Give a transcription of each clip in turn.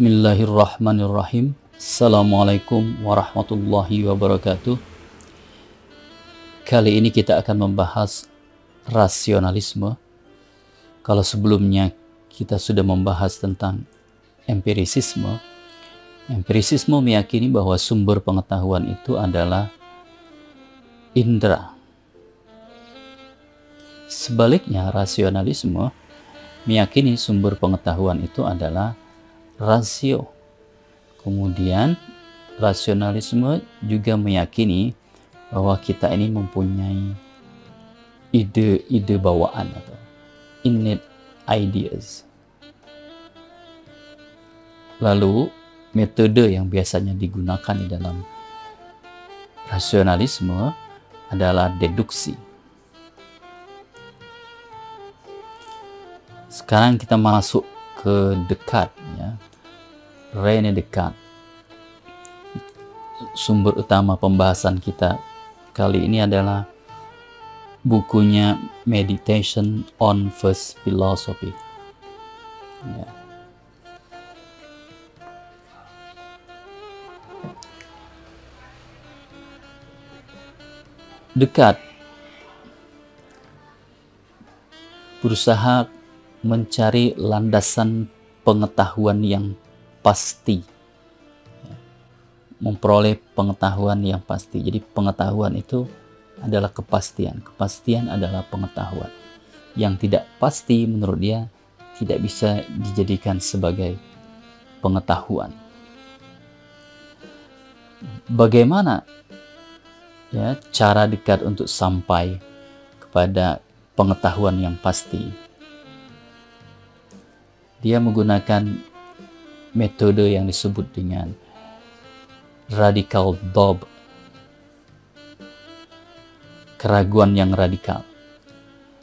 Bismillahirrahmanirrahim. Assalamualaikum warahmatullahi wabarakatuh. Kali ini kita akan membahas rasionalisme. Kalau sebelumnya kita sudah membahas tentang empirisisme, empirisisme meyakini bahwa sumber pengetahuan itu adalah indera. Sebaliknya, rasionalisme meyakini sumber pengetahuan itu adalah rasio. Kemudian rasionalisme juga meyakini bahwa kita ini mempunyai ide-ide bawaan atau innate ideas. Lalu metode yang biasanya digunakan di dalam rasionalisme adalah deduksi. Sekarang kita masuk ke dekat. Rene Descartes. Sumber utama pembahasan kita kali ini adalah bukunya Meditation on First Philosophy. Ya. Dekat berusaha mencari landasan pengetahuan yang pasti. Memperoleh pengetahuan yang pasti. Jadi pengetahuan itu adalah kepastian. Kepastian adalah pengetahuan. Yang tidak pasti menurut dia tidak bisa dijadikan sebagai pengetahuan. Bagaimana ya cara dekat untuk sampai kepada pengetahuan yang pasti? Dia menggunakan metode yang disebut dengan radical doubt keraguan yang radikal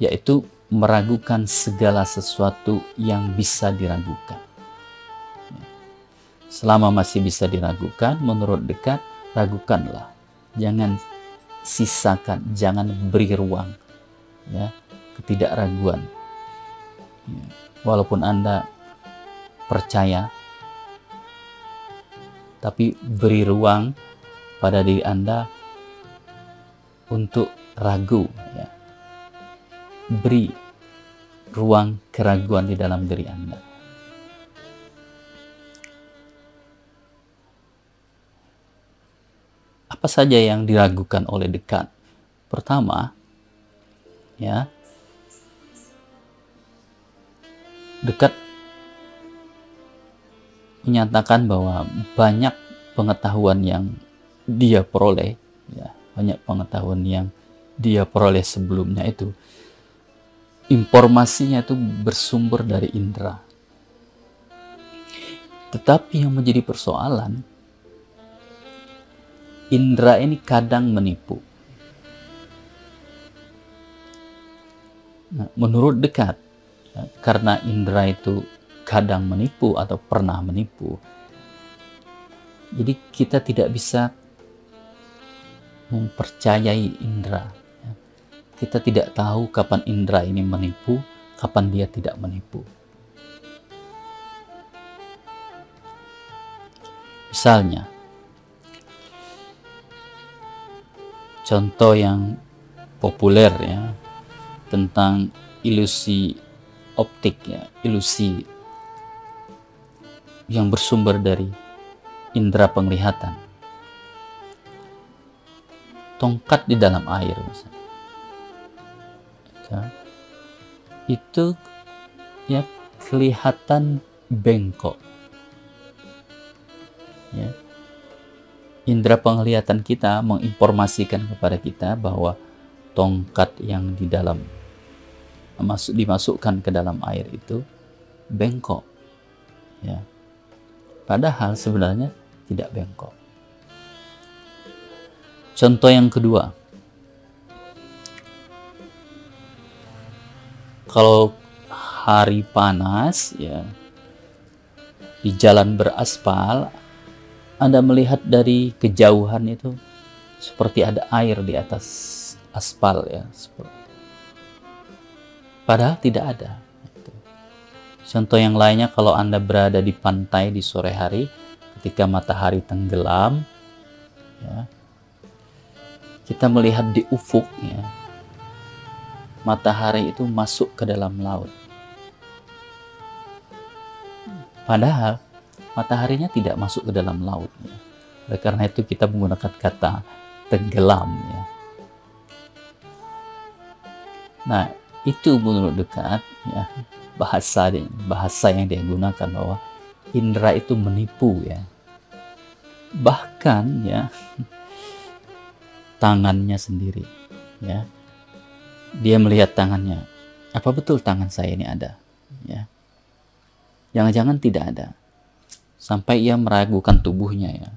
yaitu meragukan segala sesuatu yang bisa diragukan selama masih bisa diragukan menurut dekat ragukanlah jangan sisakan jangan beri ruang ya ketidakraguan ya. walaupun anda percaya tapi beri ruang pada diri Anda untuk ragu ya. Beri ruang keraguan di dalam diri Anda. Apa saja yang diragukan oleh dekat? Pertama, ya. Dekat menyatakan bahwa banyak pengetahuan yang dia peroleh, ya, banyak pengetahuan yang dia peroleh sebelumnya itu informasinya itu bersumber dari indera. Tetapi yang menjadi persoalan, indera ini kadang menipu. Nah, menurut dekat, ya, karena indera itu kadang menipu atau pernah menipu. Jadi kita tidak bisa mempercayai indera. Ya. Kita tidak tahu kapan indera ini menipu, kapan dia tidak menipu. Misalnya, contoh yang populer ya tentang ilusi optik ya, ilusi yang bersumber dari indera penglihatan. Tongkat di dalam air misalnya. Ya, itu ya kelihatan bengkok. Ya. Indera penglihatan kita menginformasikan kepada kita bahwa tongkat yang di dalam masuk dimasukkan ke dalam air itu bengkok. Ya. Padahal sebenarnya tidak bengkok. Contoh yang kedua. Kalau hari panas ya di jalan beraspal Anda melihat dari kejauhan itu seperti ada air di atas aspal ya. Padahal tidak ada. Contoh yang lainnya kalau Anda berada di pantai di sore hari ketika matahari tenggelam ya. Kita melihat di ufuk ya. Matahari itu masuk ke dalam laut. Padahal mataharinya tidak masuk ke dalam laut ya. Oleh karena itu kita menggunakan kata tenggelam ya. Nah, itu menurut dekat ya bahasa bahasa yang dia gunakan bahwa indera itu menipu ya. Bahkan ya tangannya sendiri ya. Dia melihat tangannya apa betul tangan saya ini ada? Ya. Jangan-jangan tidak ada. Sampai ia meragukan tubuhnya ya.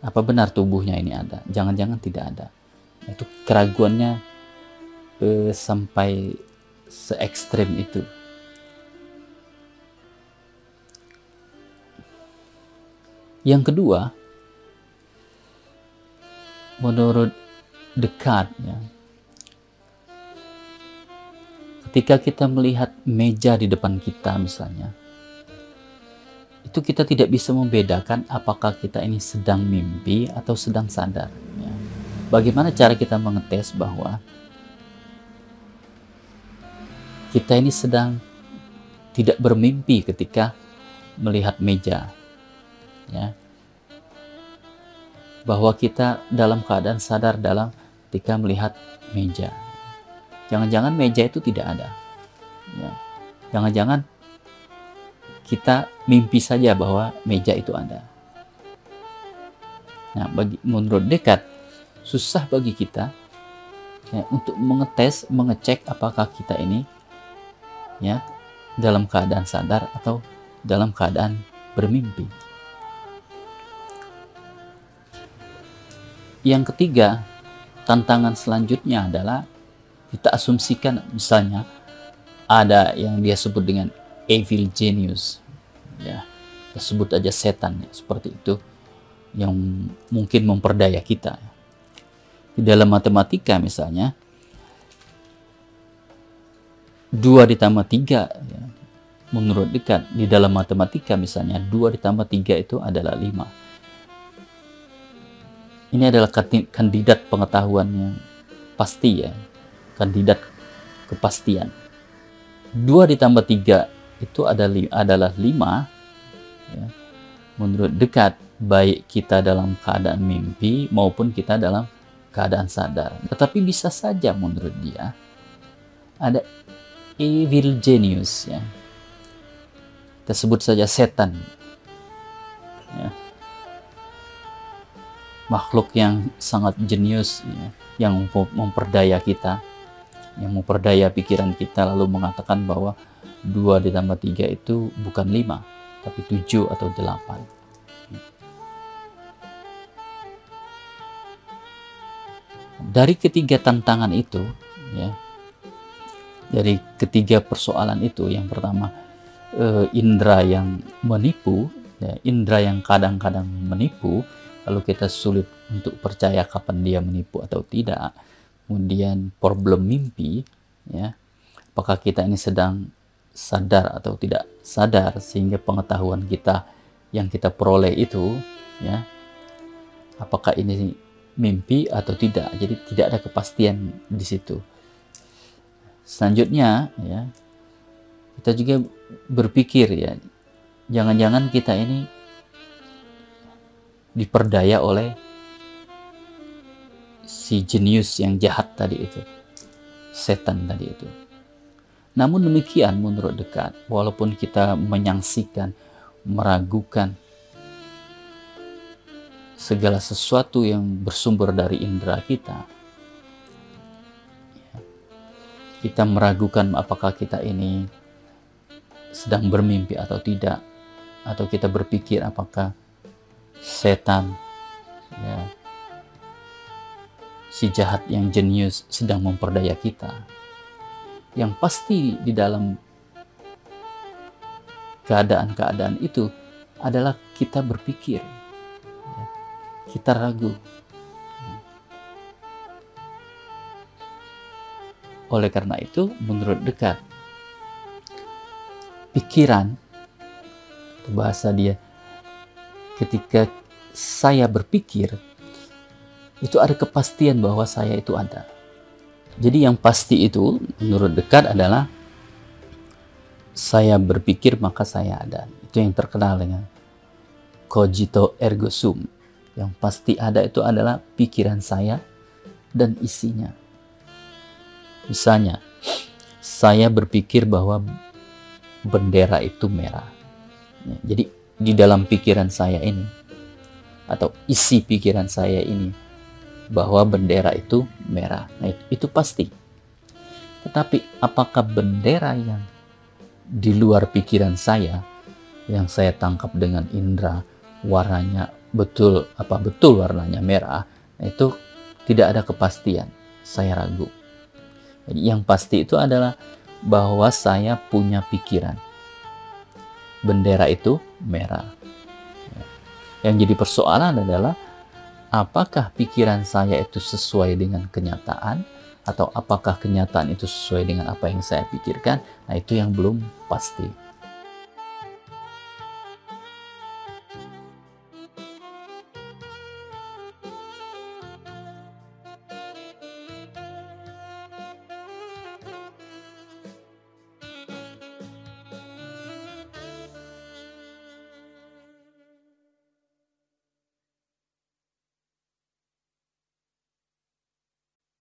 Apa benar tubuhnya ini ada? Jangan-jangan tidak ada. Itu keraguannya eh, sampai se ekstrim itu. Yang kedua, menurut dekat ya, ketika kita melihat meja di depan kita misalnya, itu kita tidak bisa membedakan apakah kita ini sedang mimpi atau sedang sadar. Ya. Bagaimana cara kita mengetes bahwa kita ini sedang tidak bermimpi ketika melihat meja. Ya. Bahwa kita dalam keadaan sadar dalam ketika melihat meja. Jangan-jangan meja itu tidak ada. Ya. Jangan-jangan kita mimpi saja bahwa meja itu ada. Nah, bagi menurut dekat susah bagi kita ya, untuk mengetes, mengecek apakah kita ini ya dalam keadaan sadar atau dalam keadaan bermimpi. Yang ketiga, tantangan selanjutnya adalah kita asumsikan misalnya ada yang dia sebut dengan evil genius ya kita sebut aja setan ya, seperti itu yang mungkin memperdaya kita di dalam matematika misalnya 2 ditambah 3 ya, menurut dekat di dalam matematika misalnya 2 ditambah 3 itu adalah 5 ini adalah kandidat pengetahuan yang pasti ya. Kandidat kepastian. 2 ditambah 3 itu adalah 5 ya, menurut dekat baik kita dalam keadaan mimpi maupun kita dalam keadaan sadar. Tetapi bisa saja menurut dia ada evil genius ya. Kita sebut saja setan. Ya. Makhluk yang sangat jenius ya, yang memperdaya kita, yang memperdaya pikiran kita lalu mengatakan bahwa dua ditambah tiga itu bukan lima, tapi tujuh atau delapan. Dari ketiga tantangan itu, ya, dari ketiga persoalan itu yang pertama uh, indera yang menipu ya, indera yang kadang-kadang menipu lalu kita sulit untuk percaya kapan dia menipu atau tidak kemudian problem mimpi ya apakah kita ini sedang sadar atau tidak sadar sehingga pengetahuan kita yang kita peroleh itu ya apakah ini mimpi atau tidak. Jadi tidak ada kepastian di situ Selanjutnya ya kita juga berpikir ya jangan-jangan kita ini diperdaya oleh si jenius yang jahat tadi itu setan tadi itu. Namun demikian menurut dekat walaupun kita menyangsikan meragukan segala sesuatu yang bersumber dari indera kita kita meragukan apakah kita ini sedang bermimpi atau tidak. Atau kita berpikir apakah setan ya si jahat yang jenius sedang memperdaya kita. Yang pasti di dalam keadaan-keadaan itu adalah kita berpikir ya, kita ragu Oleh karena itu, menurut dekat, pikiran bahasa dia ketika saya berpikir itu ada kepastian bahwa saya itu ada. Jadi yang pasti itu menurut dekat adalah saya berpikir maka saya ada. Itu yang terkenal dengan cogito ergo sum. Yang pasti ada itu adalah pikiran saya dan isinya. Misalnya, saya berpikir bahwa bendera itu merah. Ya, jadi di dalam pikiran saya ini atau isi pikiran saya ini bahwa bendera itu merah. Nah, itu, itu pasti. Tetapi apakah bendera yang di luar pikiran saya yang saya tangkap dengan indera warnanya betul apa betul warnanya merah itu tidak ada kepastian saya ragu yang pasti itu adalah bahwa saya punya pikiran. Bendera itu merah. Yang jadi persoalan adalah apakah pikiran saya itu sesuai dengan kenyataan? Atau apakah kenyataan itu sesuai dengan apa yang saya pikirkan? Nah itu yang belum pasti